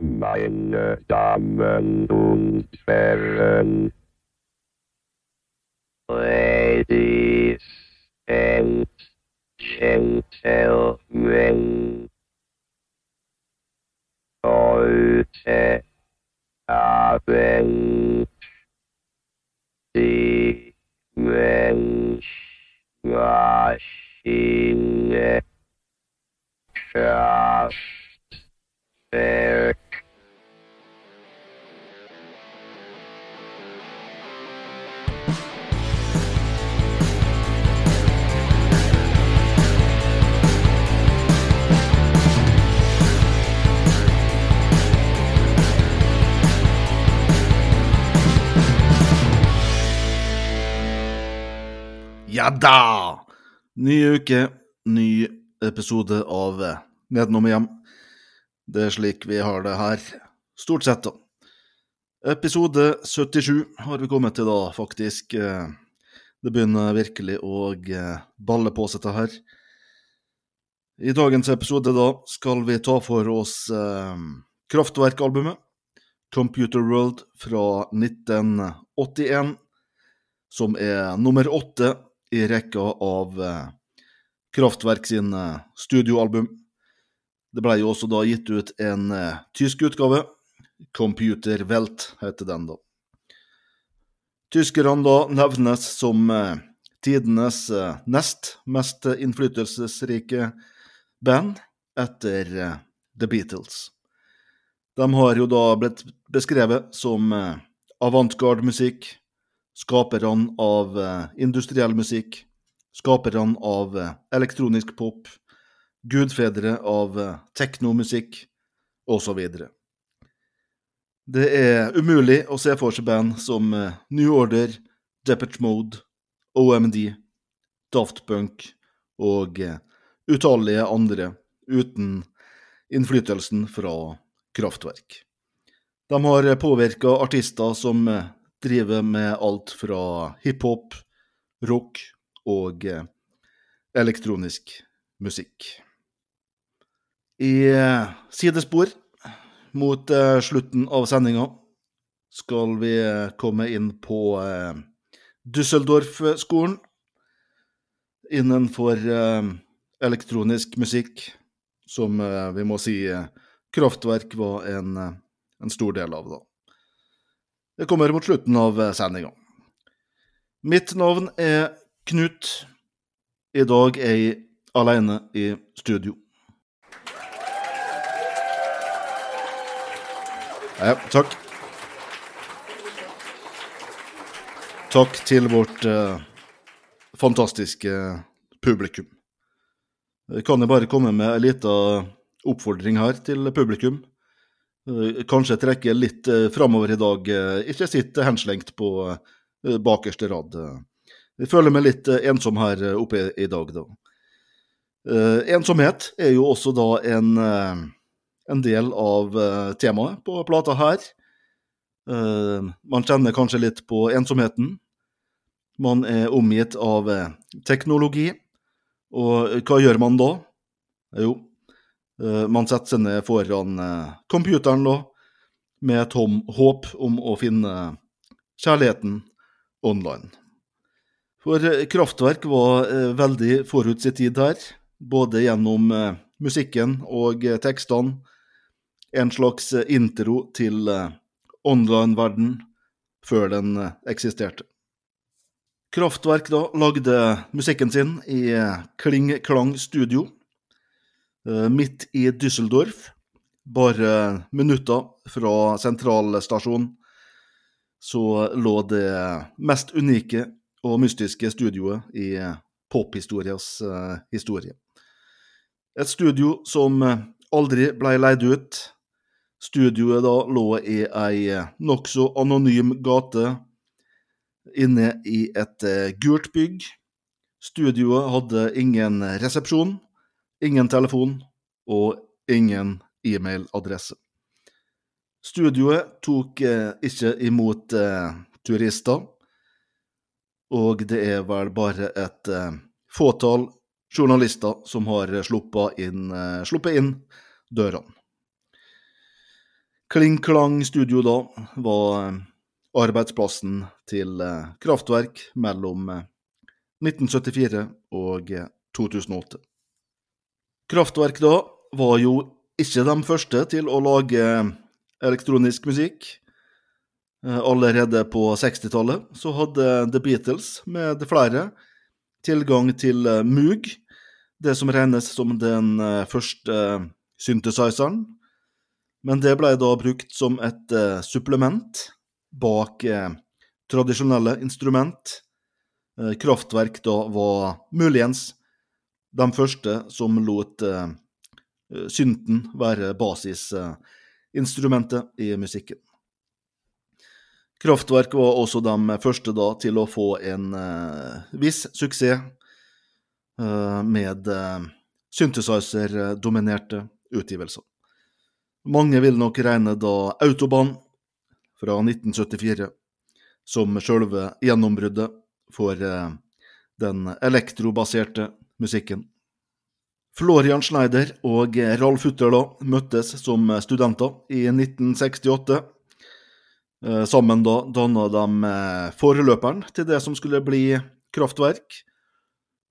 Meine Damen und Herren, Ladies and Gentlemen, heute Abend die Menschmaschine Kraftwerk. Ja da! Ny uke, ny episode av eh, Nedenom og hjem. Det er slik vi har det her, stort sett, da. Episode 77 har vi kommet til da, faktisk. Eh, Det begynner virkelig å eh, balle på seg, det her. I dagens episode da skal vi ta for oss eh, Kraftverk-albumet, Computer World fra 1981 som er nummer åtte i rekka av eh, Kraftwerk sin eh, studioalbum. Det ble jo også da gitt ut en eh, tysk utgave. Computer Welt heter den, da. Tyskerne da nevnes som eh, tidenes eh, nest mest innflytelsesrike band etter eh, The Beatles. De har jo da blitt beskrevet som eh, avantgarde-musikk, skaperne av eh, industriell musikk, skaperne av eh, elektronisk pop, gudfedre av eh, teknomusikk, osv. Det er umulig å se for seg band som New Order, Depeche Mode, OMD, Daft Punk og utallige andre uten innflytelsen fra kraftverk. De har påvirka artister som driver med alt fra hiphop, rock og eh, elektronisk musikk. I eh, sidespor mot eh, slutten av sendinga skal vi komme inn på Düsseldorf-skolen innenfor elektronisk musikk, som vi må si Kraftverk var en, en stor del av. da. Det kommer mot slutten av eh, sendinga. Mitt navn er Knut. I dag er jeg alene i studio. Ja, takk. Takk til vårt eh, fantastiske publikum. Jeg kan jo bare komme med en liten oppfordring her til publikum. Eh, Kanskje trekke litt eh, framover i dag. eh, Ikke sitt henslengt på bakerste rad. Jeg føler meg litt ensom her oppe i, dag, da. Ensomhet er jo også da en, en del av temaet på plata her. Man kjenner kanskje litt på ensomheten. Man er omgitt av teknologi, og hva gjør man da? Jo, man setter seg ned foran eh, computeren da, med et håp om å finne kjærligheten online. For eh, Kraftverk var eh, veldig forut sin tid her, både gjennom eh, musikken og eh, tekstene. En slags eh, intro til eh, online-verden før den eh, eksisterte. Kraftverk da lagde musikken sin i eh, Kling Klang Studio, eh, midt i Düsseldorf. Bare minutter fra sentralstasjonen så lå det mest unike og mystiske studioet i eh, pophistorias eh, historie. Et studio som eh, aldri ble leid ut. Studioet da lå i ei eh, nokså anonym gate inne i et eh, gult bygg. Studioet hadde ingen resepsjon, ingen telefon og ingen e-mailadresse. Studioet tok eh, ikke imot eh, turister, og det er vel bare et eh, fåtall journalister som har sluppet inn, eh, sluppet inn dørene. Kling Klang Studio da var arbeidsplassen til Kraftverk mellom eh, 1974 og eh, 2008. Kraftverk da var jo ikke de første til å lage elektronisk musikk. Eh, Allerede på 60-tallet så hadde The Beatles med flere tilgang til eh, Moog, det som regnes som den eh, første synthesizeren. Men det ble da brukt som et supplement bak tradisjonelle instrument. Kraftverk da var muligens de første som lot uh, synten være basisinstrumentet i musikken. Kraftverk var også de første da til å få en uh, viss suksess uh, med synthesizer-dominerte utgivelser. Mange vil nok regne da Autobahn fra 1974 som selve gjennombruddet for den elektrobaserte musikken. Florian Schneider og Ralf Hutterla møttes som studenter i 1968. Eh, Sammen da danna de eh, foreløperen til det som skulle bli Kraftverk,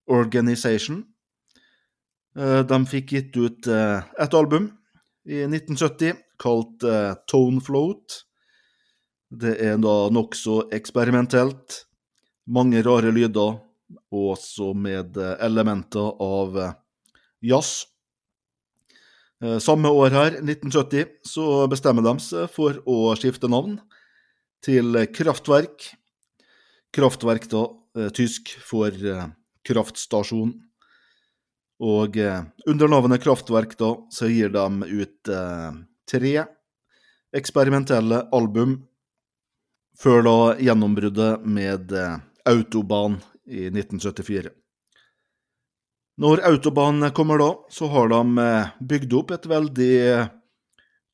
Organization. Eh, De fikk gitt ut et album i 1970 kalt Tone Float. Det er da nokså eksperimentelt. Mange rare lyder, også med eh, elementer av eh, jazz. Eh, Samme år her, 1970, så bestemmer de seg for å skifte navn til Kraftverk. Kraftverk, da, tysk for kraftstasjon. Og under navnet Kraftverk, da, så gir de ut tre eksperimentelle album før da gjennombruddet med Autobahn i 1974. Når autobanen kommer da, så har de eh, bygd opp et veldig eh,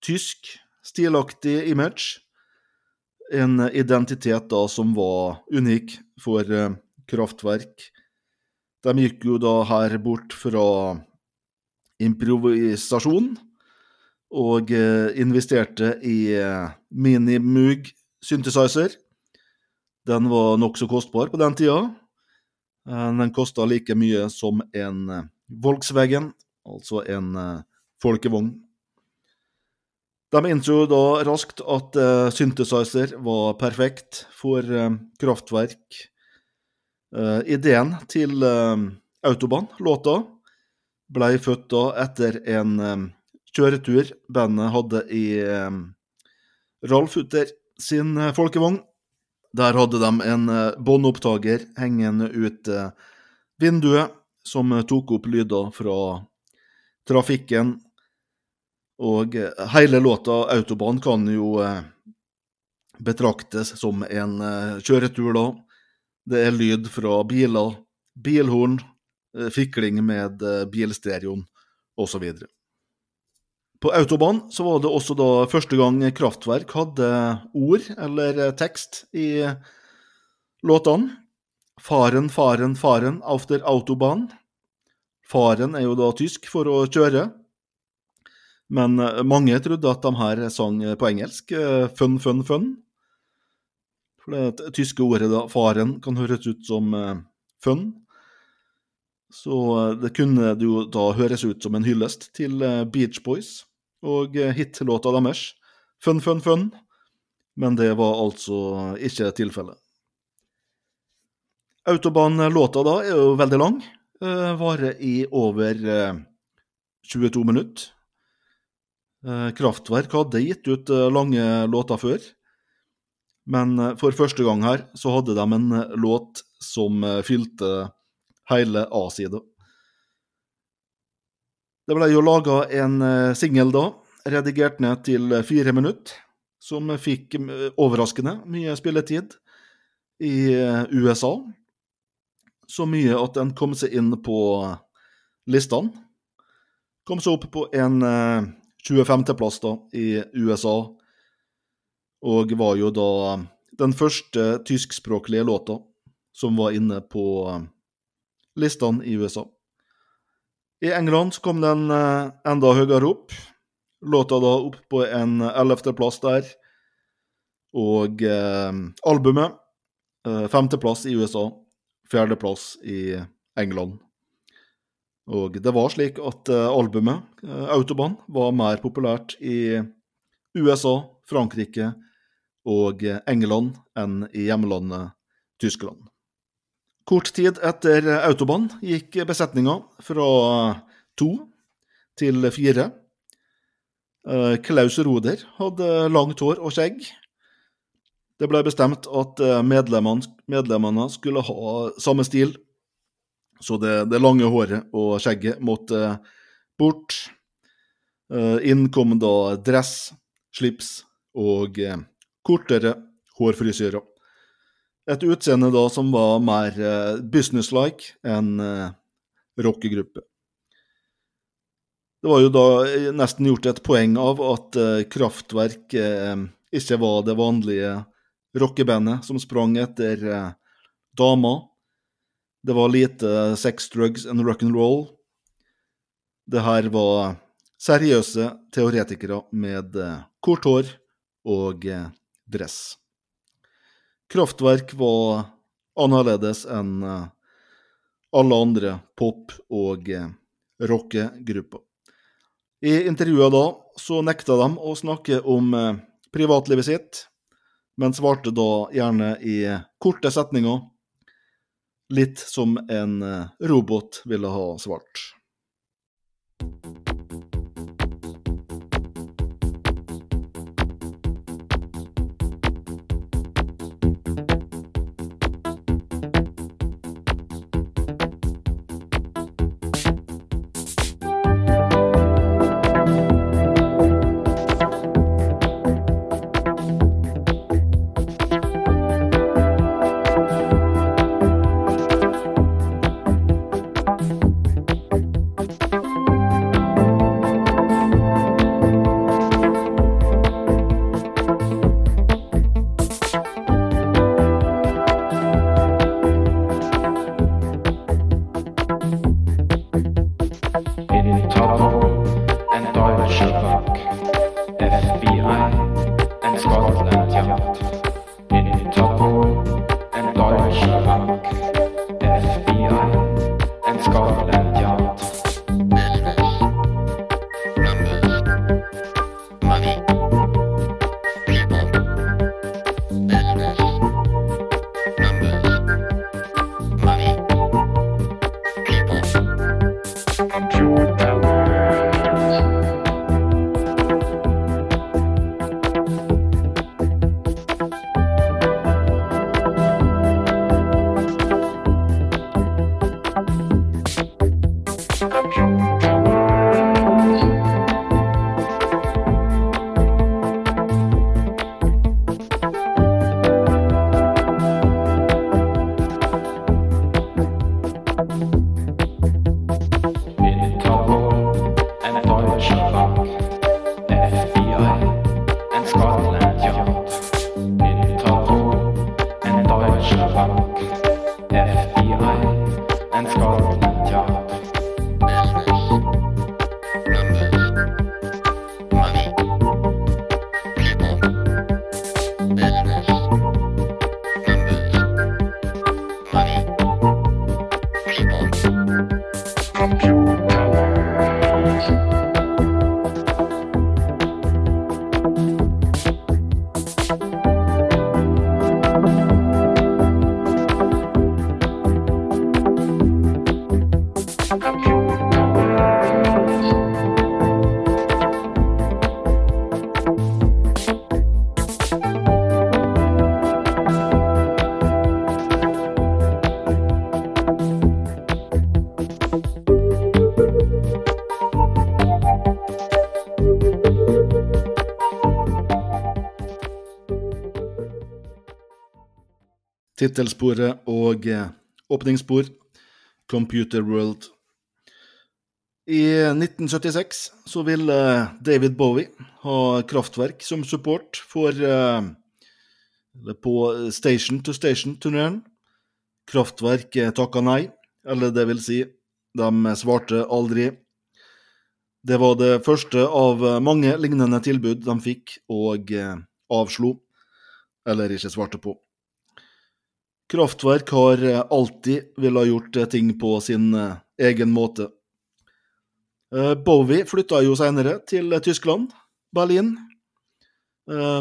tysk, stilaktig image. En identitet da som var unik for eh, Kraftverk. De gikk jo da her bort fra improvisasjon og investerte i Mini-Moog synthesizer. Den var nokså kostbar på den tida. Eh, Den koster like mye som en eh, Volkswagen, altså en eh, folkevogn. De innså da raskt at synthesizer var perfekt for kraftverk. Ideen til eh, Autobahn, låta, ble født da etter en kjøretur bandet hadde i Ralf Utter sin folkevogn. Der hadde de en eh, båndopptaker hengende ut eh, vinduet, som eh, tok opp lyder fra trafikken. Og hele låta 'Autobahn' kan jo betraktes som en kjøretur, da. Det er lyd fra biler, bilhorn, fikling med bilstereoen osv. På Autobahn så var det også da første gang Kraftverk hadde ord eller tekst i låtene. Faren, faren, faren auf der Autobahn. Faren er jo da tysk for å kjøre. Men eh, mange trodde at de her sang på engelsk. eh, Fun, fun, fun. For det tyske ordet da, faren, kan høres ut som eh, fun. Så det kunne jo da høres ut som en hyllest til Beach Boys og eh, hitlåta deres, Fun, fun, fun. Men det var altså ikke tilfellet. Autobahn-låta da er jo veldig lang. eh, Varer i over eh, 22 minutter. Eh, Kraftverk hadde gitt ut lange låter før, men for første gang her så hadde de en låt som fylte hele A-sida. Det ble jo laga en eh, singel da, redigert ned til eh, fire minutter, som fikk overraskende mye spilletid i eh, USA. Så mye at den kom seg inn på listene. Kom seg opp på en eh, 25.-plass da i USA, og var jo da den første tyskspråklige låta som var inne på listene i USA. I England så kom den eh, enda høyere opp, Låta da opp på en ellevteplass der. Og eh, albumet eh, femteplass i USA, fjerdeplass i England. Og det var slik at eh, albumet, eh, Autobahn, var mer populært i USA, Frankrike og England enn i hjemlandet Tyskland. Kort tid etter Autobahn gikk besetninga fra to til fire. Eh, Klaus Roder hadde langt hår og skjegg. Det ble bestemt at eh, medlemmene, skulle ha samme stil, så det, det lange håret og skjegget måtte bort. Eh, Inn kom da dress, slips og kortere hårfrisyrer. Et utseende da som var mer eh, businesslike enn eh, rockegruppe. Det var jo da eh, nesten gjort et poeng av at Kraftverk ikke var det vanlige rockebandet som sprang etter damer. Det var lite sex, drugs and rock'n'roll. Det her var seriøse teoretikere med kort hår og dress. Kraftverk var annerledes enn eh, alle andre pop- og eh, rockegrupper. I intervjuet da så nekta de å snakke om eh, privatlivet sitt, men svarte da gjerne i korte setninger, litt som en robot ville ha svart. Tittelsporet og eh, åpningsspor Computer World. I 1976 så ville David Bowie ha Kraftverk som support for eh, på Station to Station-turneen. Kraftverk eh, takka nei, eller det vil si, de svarte aldri. Det var det første av eh, mange lignende tilbud de fikk og eh, avslo, eller ikke svarte på. Kraftverk har eh, alltid villet gjort eh, ting på sin eh, egen måte. Bowie flytta jo senere til Tyskland, Berlin.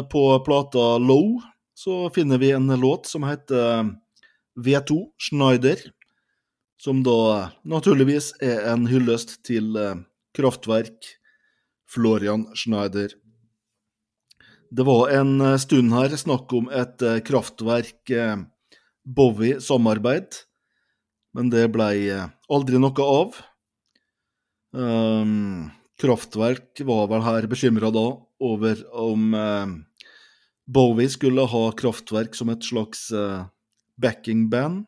På plata Low så finner vi en låt som heter V2 Schneider, som da naturligvis er en hyllest til Kraftverk Florian Schneider. Det var en stund her snakk om et Kraftverk Bowie-samarbeid, men det blei eh, aldri noe av. Um, Kraftverk var vel her bekymra da over om eh, Bowie skulle ha Kraftverk som et slags uh, backing-band.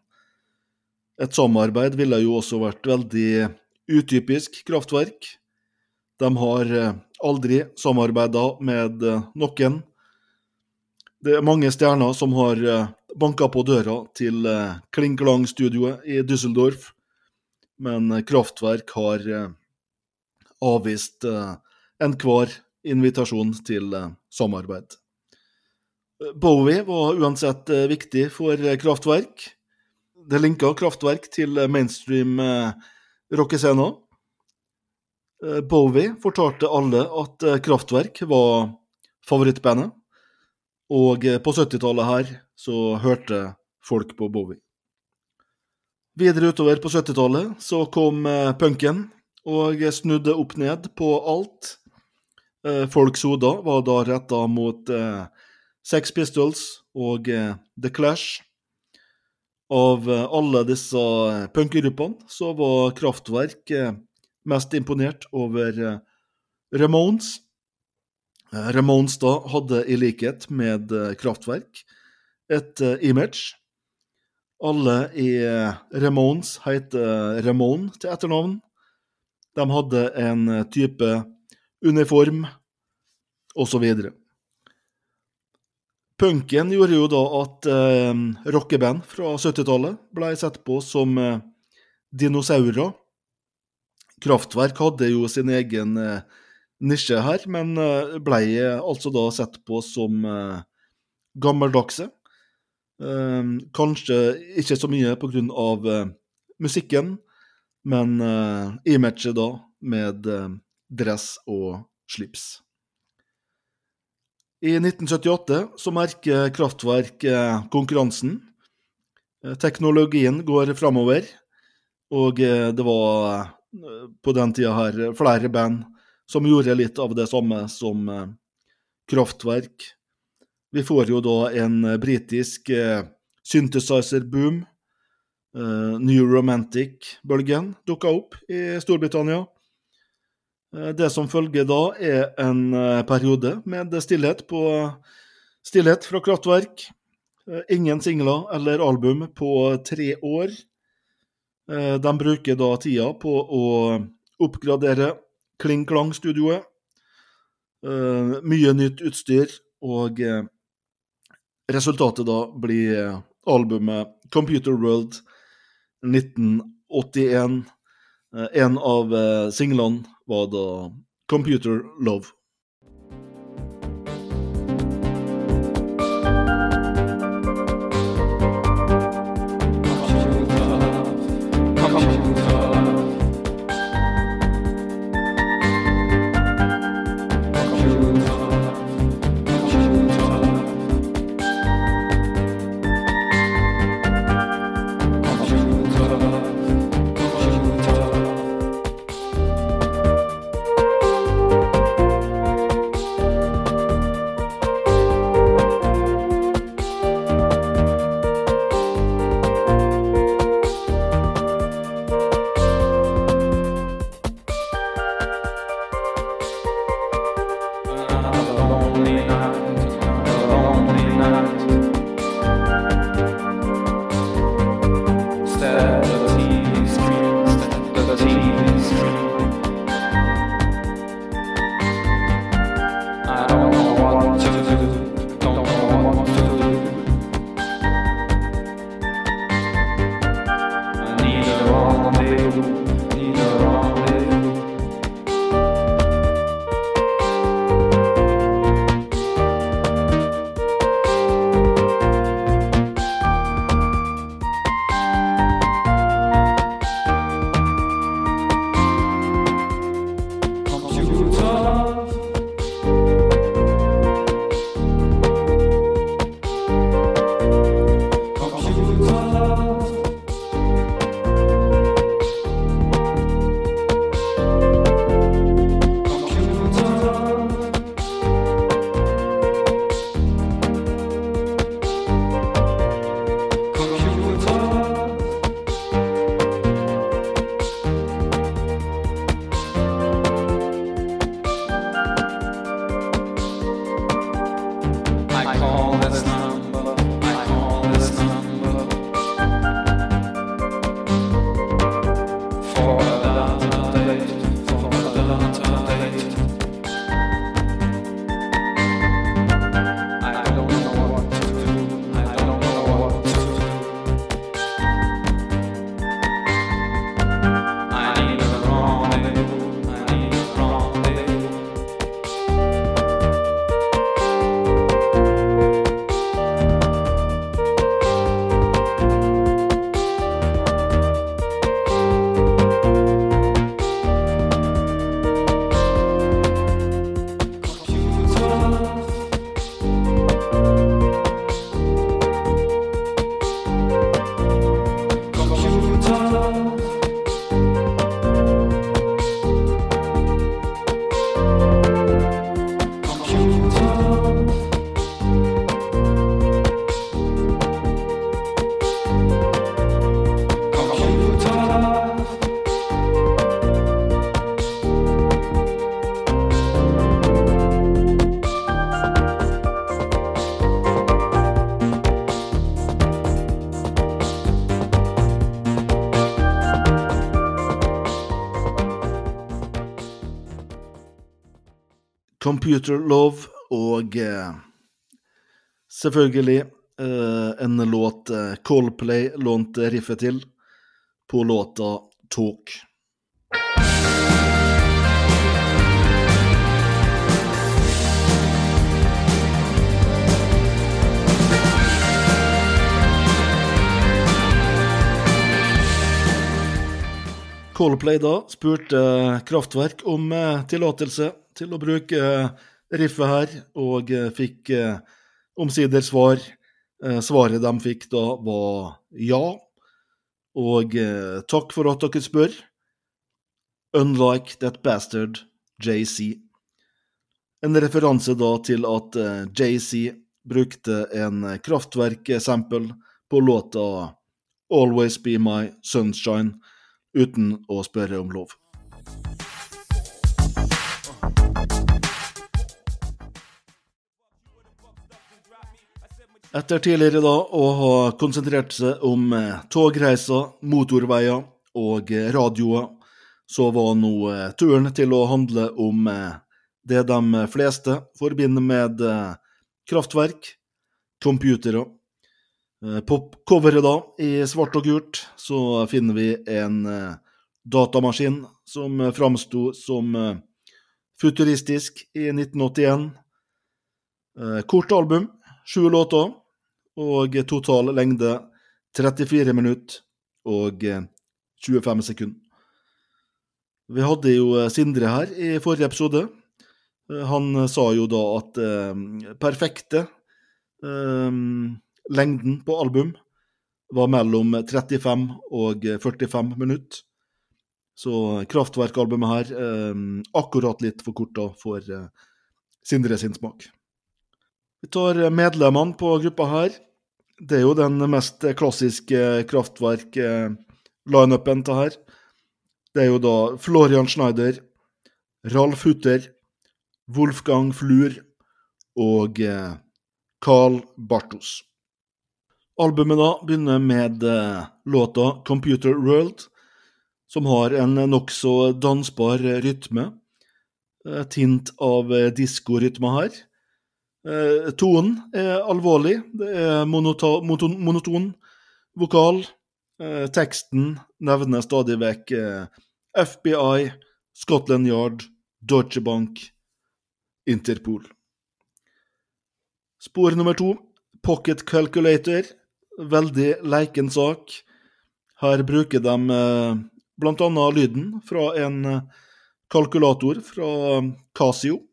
Et samarbeid ville jo også vært veldig utypisk Kraftverk. De har eh, aldri samarbeida med eh, noen. Det er mange stjerner som har eh, banka på døra til eh, Kling Klang-studioet i Düsseldorf, men eh, Kraftverk har eh, avvist enhver invitasjon til samarbeid. Bowie var uansett viktig for Kraftverk. Det linka Kraftverk til mainstream rockescener. Bowie fortalte alle at Kraftverk var favorittbandet, og eh, på 70-tallet her så hørte folk på Bowie. Videre utover på 70-tallet så kom eh, punken og snudde opp ned på alt. Eh, Folks hoder var da retta mot Sex Pistols og The Clash. Av alle disse punkgruppene, så var Kraftverk mest imponert over Ramones. Eh, Ramones da hadde i likhet med eh, Kraftverk et eh, image. Alle i Ramones heter Ramone til etternavn. De hadde en type uniform, osv. Punken gjorde jo da at eh, rockeband fra 70-tallet ble sett på som eh, dinosaurer. Kraftverk hadde jo sin egen eh, nisje her, men eh, ble eh, altså da sett på som eh, gammeldagse. Kanskje ikke så mye eh, musikken, men i imaget da med dress og slips. I 1978 så merker Kraftverk konkurransen. Teknologien går framover, og det var på den tida her flere band som gjorde litt av det samme som eh, Kraftverk. Vi får jo da en eh, britisk eh, synthesizer-boom. New Romantic-bølgen dukka opp i Storbritannia. Det som følger da, er en periode med stillhet på stillhet fra Kraftverk. Ingen singler eller album på tre år. De bruker da tida på å oppgradere Kling Klang-studioet. Uh, Mye nytt utstyr, og uh, resultatet da blir eh, albumet Computer World 1981. Uh, En av eh, singlene var da Computer Love. Computer Love og eh, selvfølgelig eh, en låt eh, Coldplay lånte riffet til på låta Talk. Coldplay da spurte Kraftverk om tillatelse til å bruke eh, riffet her, og eh, fikk eh, omsider svar. Svaret de fikk da, var ja. Og takk for at dere spør. Unlike that bastard JC. En referanse da til at JC brukte en kraftverksample på låta Always Be My Sunshine uten å spørre om lov. Etter tidligere da å ha konsentrert seg om eh, togreiser, motorveier og eh, radioer, så var nå eh, turen til å handle om det de fleste forbinder med kraftverk, computere. På coveret da, i svart og gult, så finner vi en datamaskin som framsto som futuristisk i 1981. Eh, Kort album, sju låter, og total lengde 34 minutter og eh, 25 sekunder. Vi hadde jo eh, Sindre her i forrige episode. Eh, Han eh, sa jo da at eh, perfekte eh, lengden på album var mellom 35 og 45 minutter. Så Kraftverk-albumet her eh, akkurat litt for kort for eh, Sindre sin smak. Vi tar medlemmene på gruppa her. Det er jo den mest klassiske kraftverk-lineupen til her. Det er jo da Florian Schneider, Ralf Hutter, Wolfgang Flur og eh, Carl Bartos. Albumet da begynner med eh, låta Computer World, som har en nokså dansbar rytme. Tint av eh, diskorytme her. Eh, tonen er alvorlig. Det er monota, moton, monoton vokal. Eh, teksten nevner stadig vekk eh, FBI, Scotland Yard, Deutsche Bank, Interpol. Spor nummer to, Pocket Calculator. Veldig leiken sak. Her bruker de bl.a. blant annet lyden fra en eh, kalkulator fra Casio.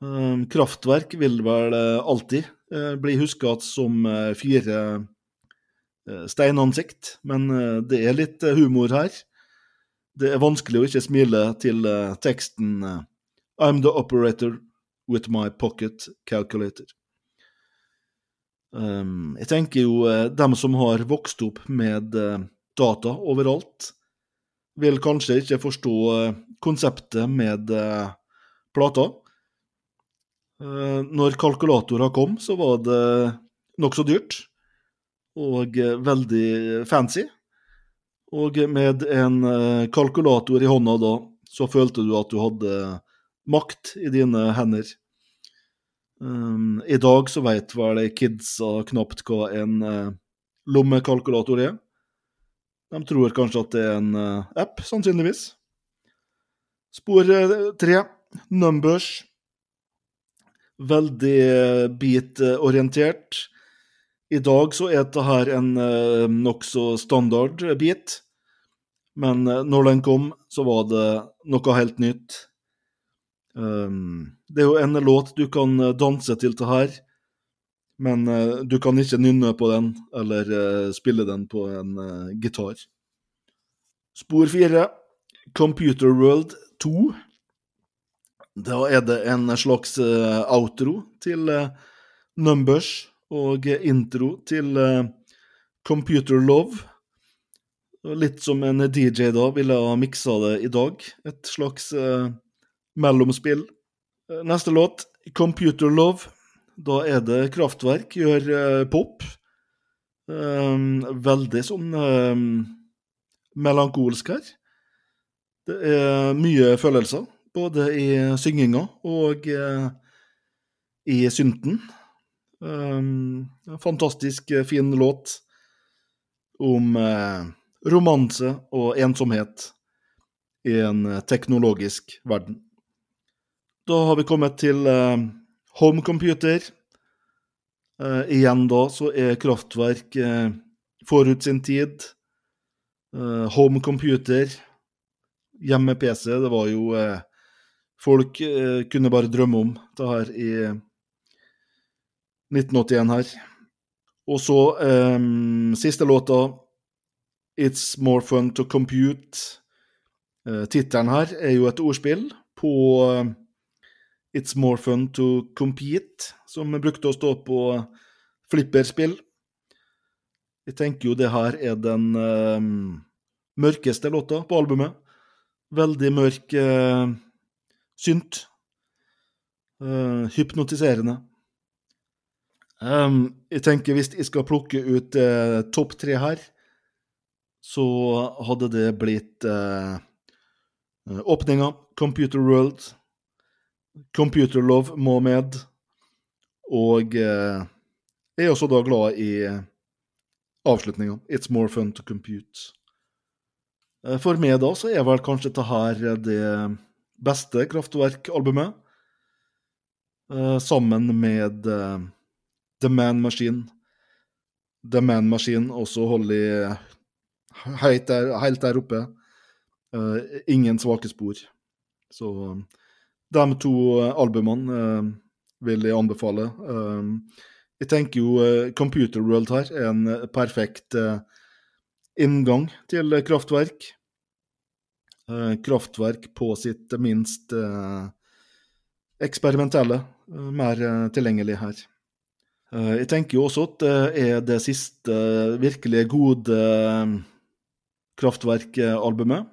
Eh, Kraftverk vil vel eh, alltid eh, bli huska som eh, fire steinansikt, men det er litt humor her. Det er vanskelig å ikke smile til teksten I'm the operator with my pocket calculator. Um, jeg tenker jo dem som har vokst opp med data overalt, vil kanskje ikke forstå konseptet med plata. Eh, Når kalkulatorer kom, så var det nokså dyrt og eh, veldig fancy. Og med en eh, kalkulator i hånda da, så følte du at du hadde makt i dine hender. Um, I dag så vet vel kidsa knapt hva en uh, lommekalkulator er. De tror kanskje at det er en uh, app, sannsynligvis. Spor tre, numbers. Veldig eh, beat-orientert. I dag så er dette her en eh, nokså standard beat, men eh, når den kom, så var det noe helt nytt. Um, det er jo en låt du kan danse til det her, men du kan ikke nynne på den eller spille den på en gitar. Spor fire, Computer World 2. Da er det en slags eh, outro til eh, Numbers og intro til eh, Computer Love. Litt som en DJ da ville ha miksa det i dag. Et slags mellomspill. Neste låt, Computer Love. Da er det Kraftverk, gjør pop. Um, veldig sånn um, melankolsk her. Det er mye følelser, både i synginga og eh, i synten. Um, fantastisk eh, fin låt om eh, romanse og ensomhet i en eh, teknologisk verden. Da har vi kommet til home homecomputer. Eh, igjen da så er kraftverk eh, forut sin tid. home homecomputer, hjemme-PC, det var jo eh, Folk eh, kunne bare drømme om det her i 1981 her. Og så eh, siste låta, It's More Fun To Compute. Eh, Tittelen her er jo et ordspill på eh, It's More Fun To Compete, som brukte å stå på flipperspill. Jeg tenker jo det her er den eh, mørkeste låta på albumet. Veldig mørk eh, synt. Uh, hypnotiserende. Um, jeg tenker hvis jeg skal plukke ut uh, topp tre her, så hadde det blitt eh, åpninga, Computer World, Computer Love må med, og uh, jeg er også da glad i avslutninga, It's More Fun To Compute. For meg da så er vel kanskje dette her det beste Kraftverk-albumet, eh, sammen med eh, The Man Machine. The Man Machine også holder helt helt der oppe. Eh, ingen svake spor. Så de to albumene vil jeg anbefale. Jeg tenker jo Computer World her er en perfekt inngang til kraftverk. Eh, kraftverk på sitt minst eh, eksperimentelle, eh, mer tilgjengelig her. Jeg tenker jo også at det er det siste virkelig gode kraftverkalbumet.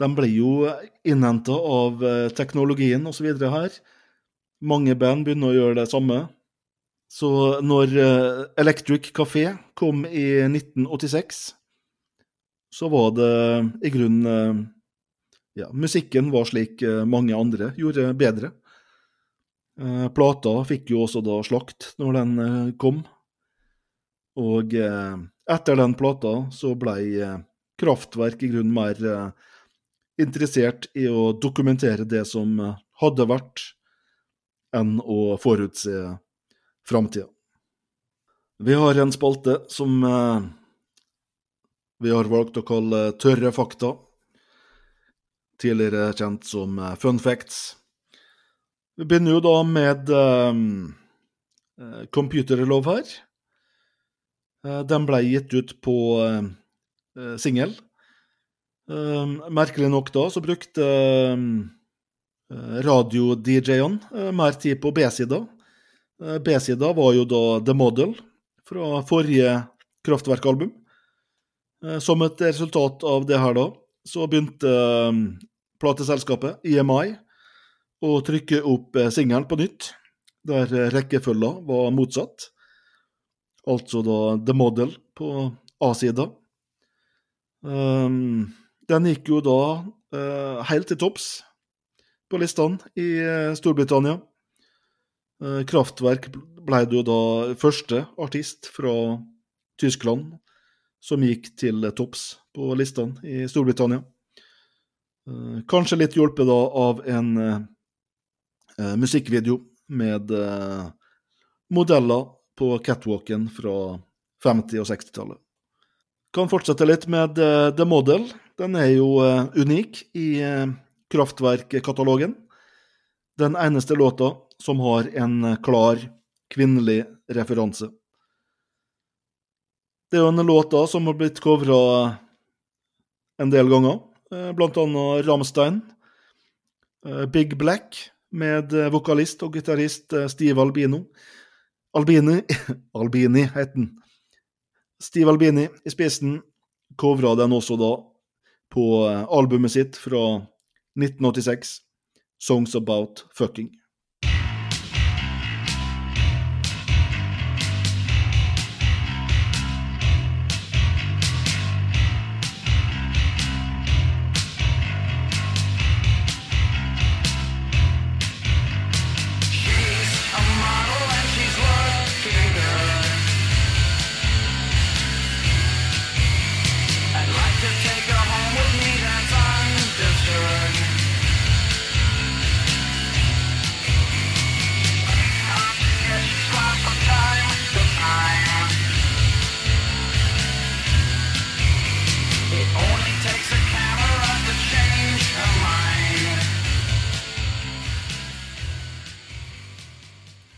De blir jo innhenta av teknologien osv. her. Mange band begynner å gjøre det samme. Så når Electric Café kom i 1986, så var det i grunnen eh, Ja, musikken var slik eh, mange andre gjorde bedre. Eh, Plata fikk jo også da slakt når den kom. Og etter den plata så blei Kraftverk i grunnen mer interessert i å dokumentere det som hadde vært, enn å forutse framtida. Vi har en spalte som vi har valgt å kalle Tørre fakta, tidligere kjent som eh, Fun facts. Vi begynner jo da med eh, computerlov Computer Love her. Eh, Den ble gitt ut på eh, eh, singel. Eh, merkelig nok da så brukte eh, radio-DJ-ene eh, mer tid på B-sida. Eh, B-sida var jo da The Model fra forrige Kraftverk-album. Eh, Som et resultat av det her, da, så begynte eh, plateselskapet EMI å trykke opp eh, singelen på nytt, der rekkefølgen var motsatt. Altså da The Model på A-sida. Den gikk jo da helt til topps på listene i Storbritannia. Kraftverk ble jo da første artist fra Tyskland som gikk til topps på listene i Storbritannia. Eh, Kanskje litt hjulpet da av en eh, eh, musikkvideo med modeller på catwalken fra 50- og 60-tallet. Kan fortsette litt med The Model. Den er jo unik i Kraftwerk-katalogen. Den eneste låta som har en klar kvinnelig referanse. Det er jo en låt da som har blitt covra en del ganger, eh, blant annet Rammstein. eh, Big Black med eh, vokalist og gitarist eh, Steve Albino. Albini Albini het den. Steve Albini i spissen covra den også da på eh, albumet sitt fra 1986, 'Songs About Fucking'.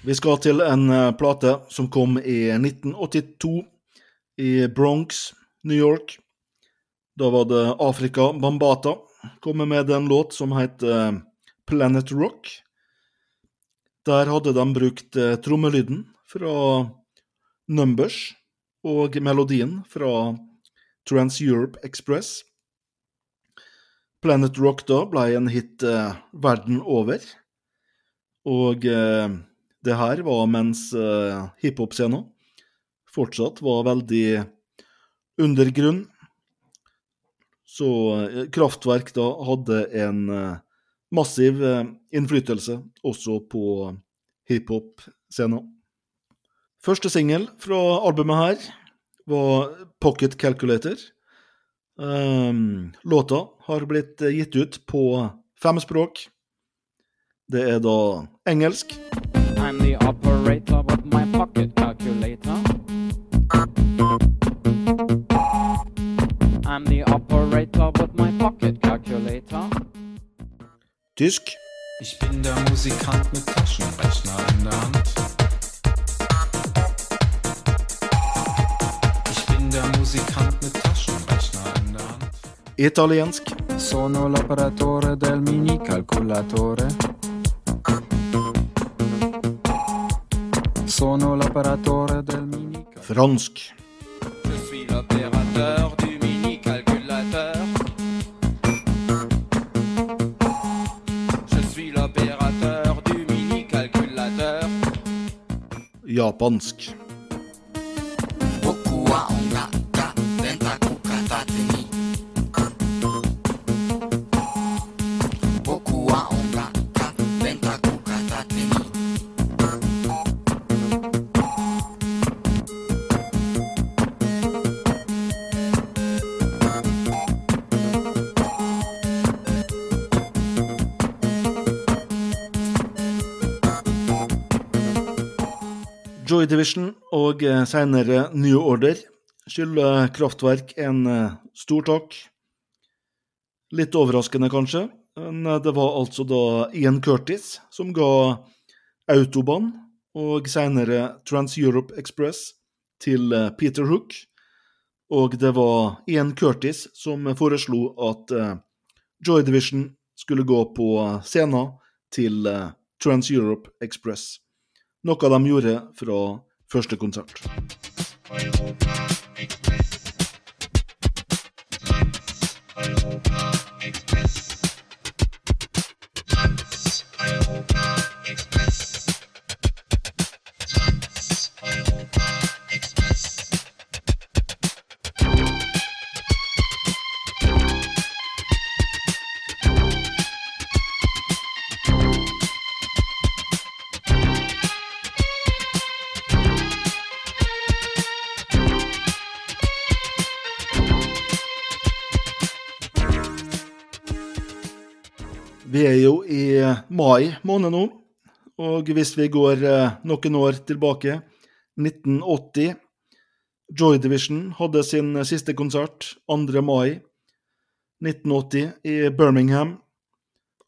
Vi skal til en eh, plate som kom i 1982 i Bronx, New York. Da var det Afrika Bambata kommer med en låt som heter Planet Rock. Der hadde de brukt eh, trommelyden fra Numbers og melodien fra Trans-Europe Express. Planet Rock da ble en hit eh, verden over. Og eh, det her var mens uh, hiphop-scena fortsatt var veldig undergrunn. Så uh, Kraftverk da hadde en uh, massiv eh, innflytelse også på hiphop-scena. Første singel fra albumet her var Pocket Calculator. Um, låta har blitt eh, gitt ut på fem språk. Det er da engelsk, I'm the operator with my pocket calculator. I'm the operator with my pocket calculator. tysk, Ich bin der Musikant mit Taschenrechner in der Hand. Ich bin der Musikant mit Taschenrechner in der Hand. italiensk, Sono l'operatore del mini calcolatore. Fransk, Je suis l'opérateur du mini calculateur. Je suis l'opérateur du mini calculateur. japansk, og eh, senere New Order skylder Kraftverk en eh, stor takk. Litt overraskende, kanskje, men eh, det var altså da Ian Curtis som ga Autobahn og senere Trans-Europe Express til Peter Hook. Og det var Ian Curtis som foreslo at Joy Division skulle gå på scenen til Trans-Europe Express. Noe de gjorde fra første konsert. Vi er jo i mai måned nå, og hvis vi går eh, noen år tilbake, 1980 Joy Division hadde sin siste konsert 2. mai 1980 i Birmingham.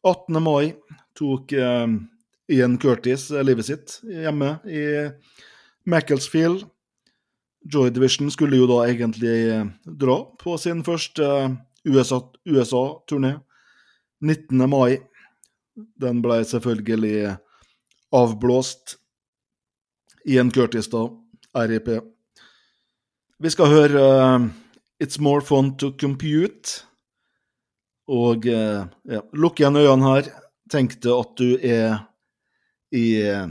18. mai tok eh, Ian Curtis livet sitt hjemme i Macclesfield. Joy Division skulle jo da egentlig eh, dra på sin første eh, USA-turné USA 19. mai. Den ble selvfølgelig avblåst. Ian Curtis, da. RIP. Vi skal høre uh, It's More Fun To Compute. Og uh, ja, lukk igjen øynene her. Tenk deg at du er i eh,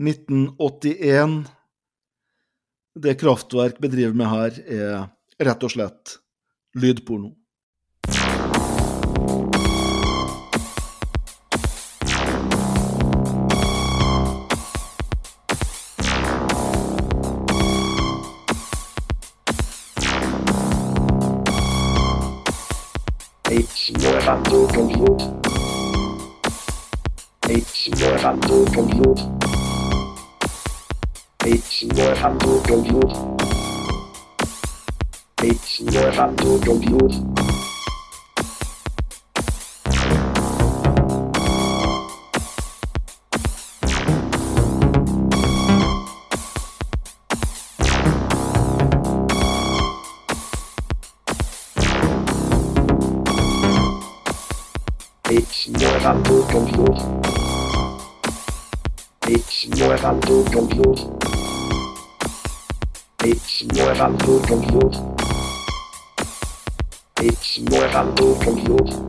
1981. Det Kraftverk bedriver med her, er rett og slett lydporno. Compute. It's more fun to compute. It's more fun to compute. It's more fun to compute. It's more than book and food. It's more than book and food.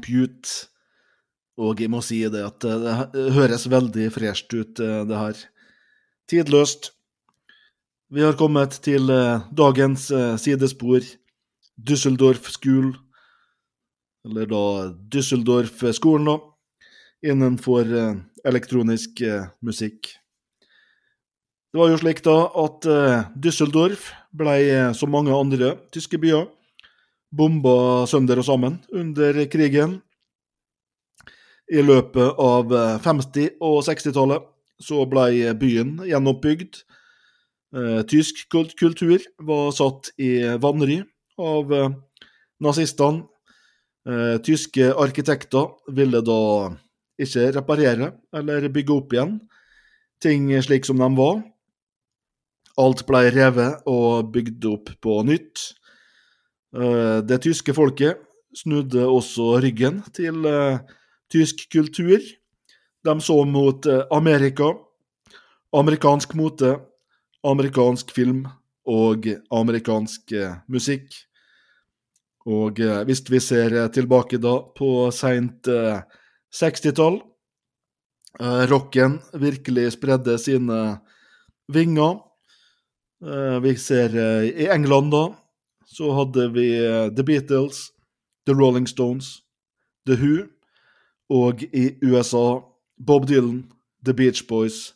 Compute. Og jeg må si det at eh, det høres veldig fresht ut, eh, det her. Tidløst. Vi har kommet til eh, dagens sidespor. Düsseldorf School. Eller da Düsseldorf-skolen, da. Innenfor elektronisk musikk. Det var jo slik da at Düsseldorf ble, som mange andre tyske byer, bomba sønder og sammen under krigen. I løpet av eh, 50- og 60-tallet så ble byen gjenoppbygd. Eh, tysk kultur var satt i vanry av eh, nazistene. Eh, tyske arkitekter ville da ikke reparere eller bygge opp igjen ting slik som de var. Alt ble revet og bygd opp på nytt. Eh, Det tyske folket snudde også ryggen til eh, tysk kultur. De så mot eh, Amerika, amerikansk mote, amerikansk film og amerikansk musikk. Og hvis vi ser tilbake da på seint eh, 60-tall, eh, rocken virkelig spredde sine vinger. Vi ser i England da, så hadde vi eh, The Beatles, The Rolling Stones, The Who, og i USA Bob Dylan, The Beach Boys,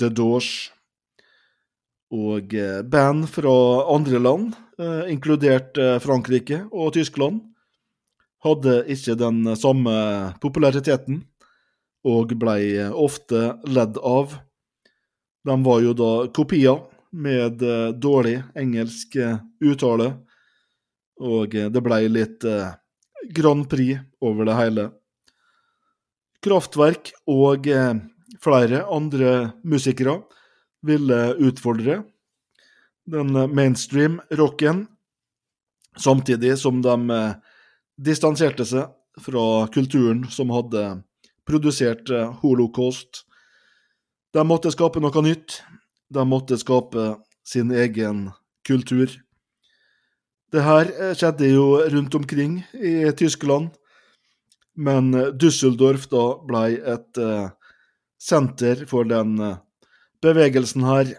The Doors. Og eh, band fra andre land, eh, inkludert Frankrike og Tyskland, hadde ikke den samme populariteten, og blei ofte ledd av. De var jo da kopier med eh, dårlig engelsk eh, uttale, og eh, det blei litt Grand Prix over det hele. Kraftverk og flere andre musikere ville utfordre den mainstream rocken, samtidig som de distanserte seg fra kulturen som hadde produsert holocaust. De måtte skape noe nytt. De måtte skape sin egen kultur. Det her eh, skjedde jo rundt omkring i Tyskland, men Düsseldorf da ble et eh, senter for den eh, bevegelsen her,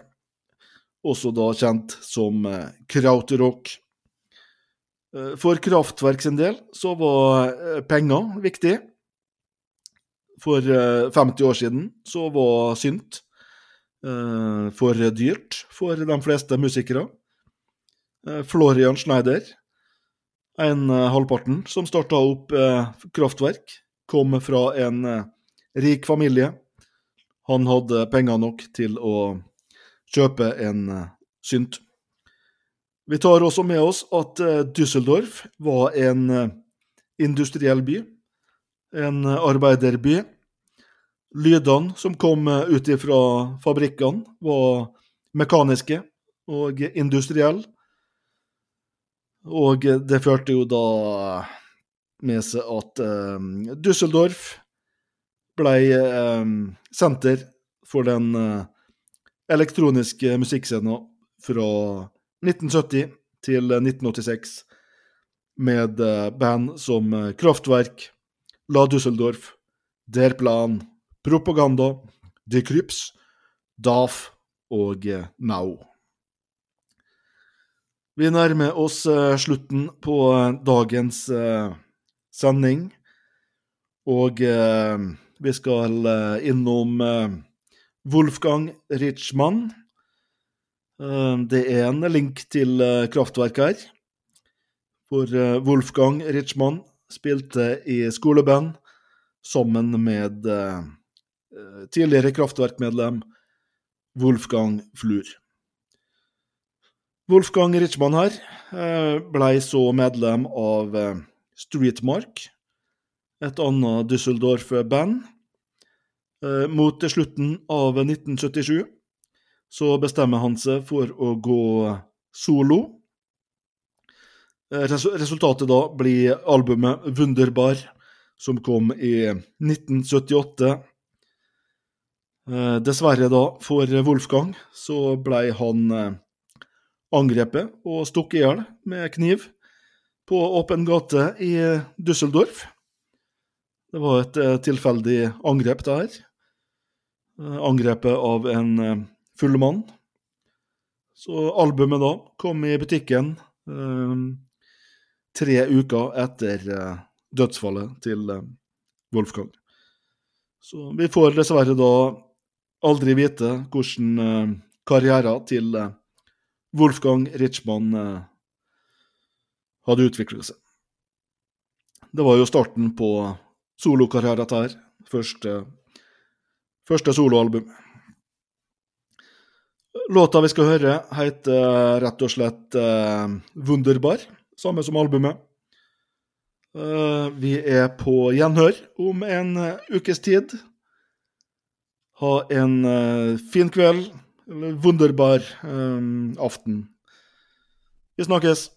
også da kjent som krautrock. For Kraftverk sin del så var penger viktig. For eh, 50 år siden så var synt for dyrt for de fleste musikere. Eh, Florian Schneider, en eh, halvparten som starta opp eh, Kraftverk, kom fra en eh, rik familie. Han hadde penger nok til å kjøpe en eh, synt. Vi tar også med oss at eh, Düsseldorf var en eh, industriell by, en eh, arbeiderby. Lydene som kom eh, ut ifra fabrikkene, var mekaniske og industrielle. Og det førte jo da med seg at eh, Düsseldorf ble eh, senter for den eh, elektroniske musikkscenen fra 1970 til 1986, med eh, band som Kraftverk, La Düsseldorf, Der Plan, Propaganda, Kryps, DAF og NAO. Vi nærmer oss eh, slutten på eh, dagens eh, sending, og vi skal innom Wolfgang Richmann. Det er en link til kraftverk her. Eh, Wolfgang Richmann spilte i skoleband sammen med tidligere Kraftwerk-medlem Wolfgang Flur. Wolfgang Richman her eh, blei så medlem av eh, Streetmark, et annet Düsseldorf-band. Eh, Mot slutten av 1977 så bestemmer han seg for å gå solo. Eh, Resultatet da blir albumet Wunderbar, som kom i 1978. Eh, Dessverre da, for Wolfgang, så blei han eh, angrepet og stukket i hjel med kniv på åpen gate i Düsseldorf. Det var et eh, tilfeldig angrep. Eh, Angrepet av en full mann. Så albumet da kom i butikken tre uker etter dødsfallet til Wolfgang. Så vi får dessverre da aldri vite hvordan eh, karrieren til eh, Wolfgang Richman eh, hadde utviklet seg. Det var jo starten på solokarrieren dette her. Første, første soloalbum. Låta vi skal høre, heter rett og slett uh, 'Wunderbar', samme som albumet. Uh, vi er på gjenhør om en ukes tid. Ha en uh, fin kveld, eller wunderbar um, aften. Vi snakkes!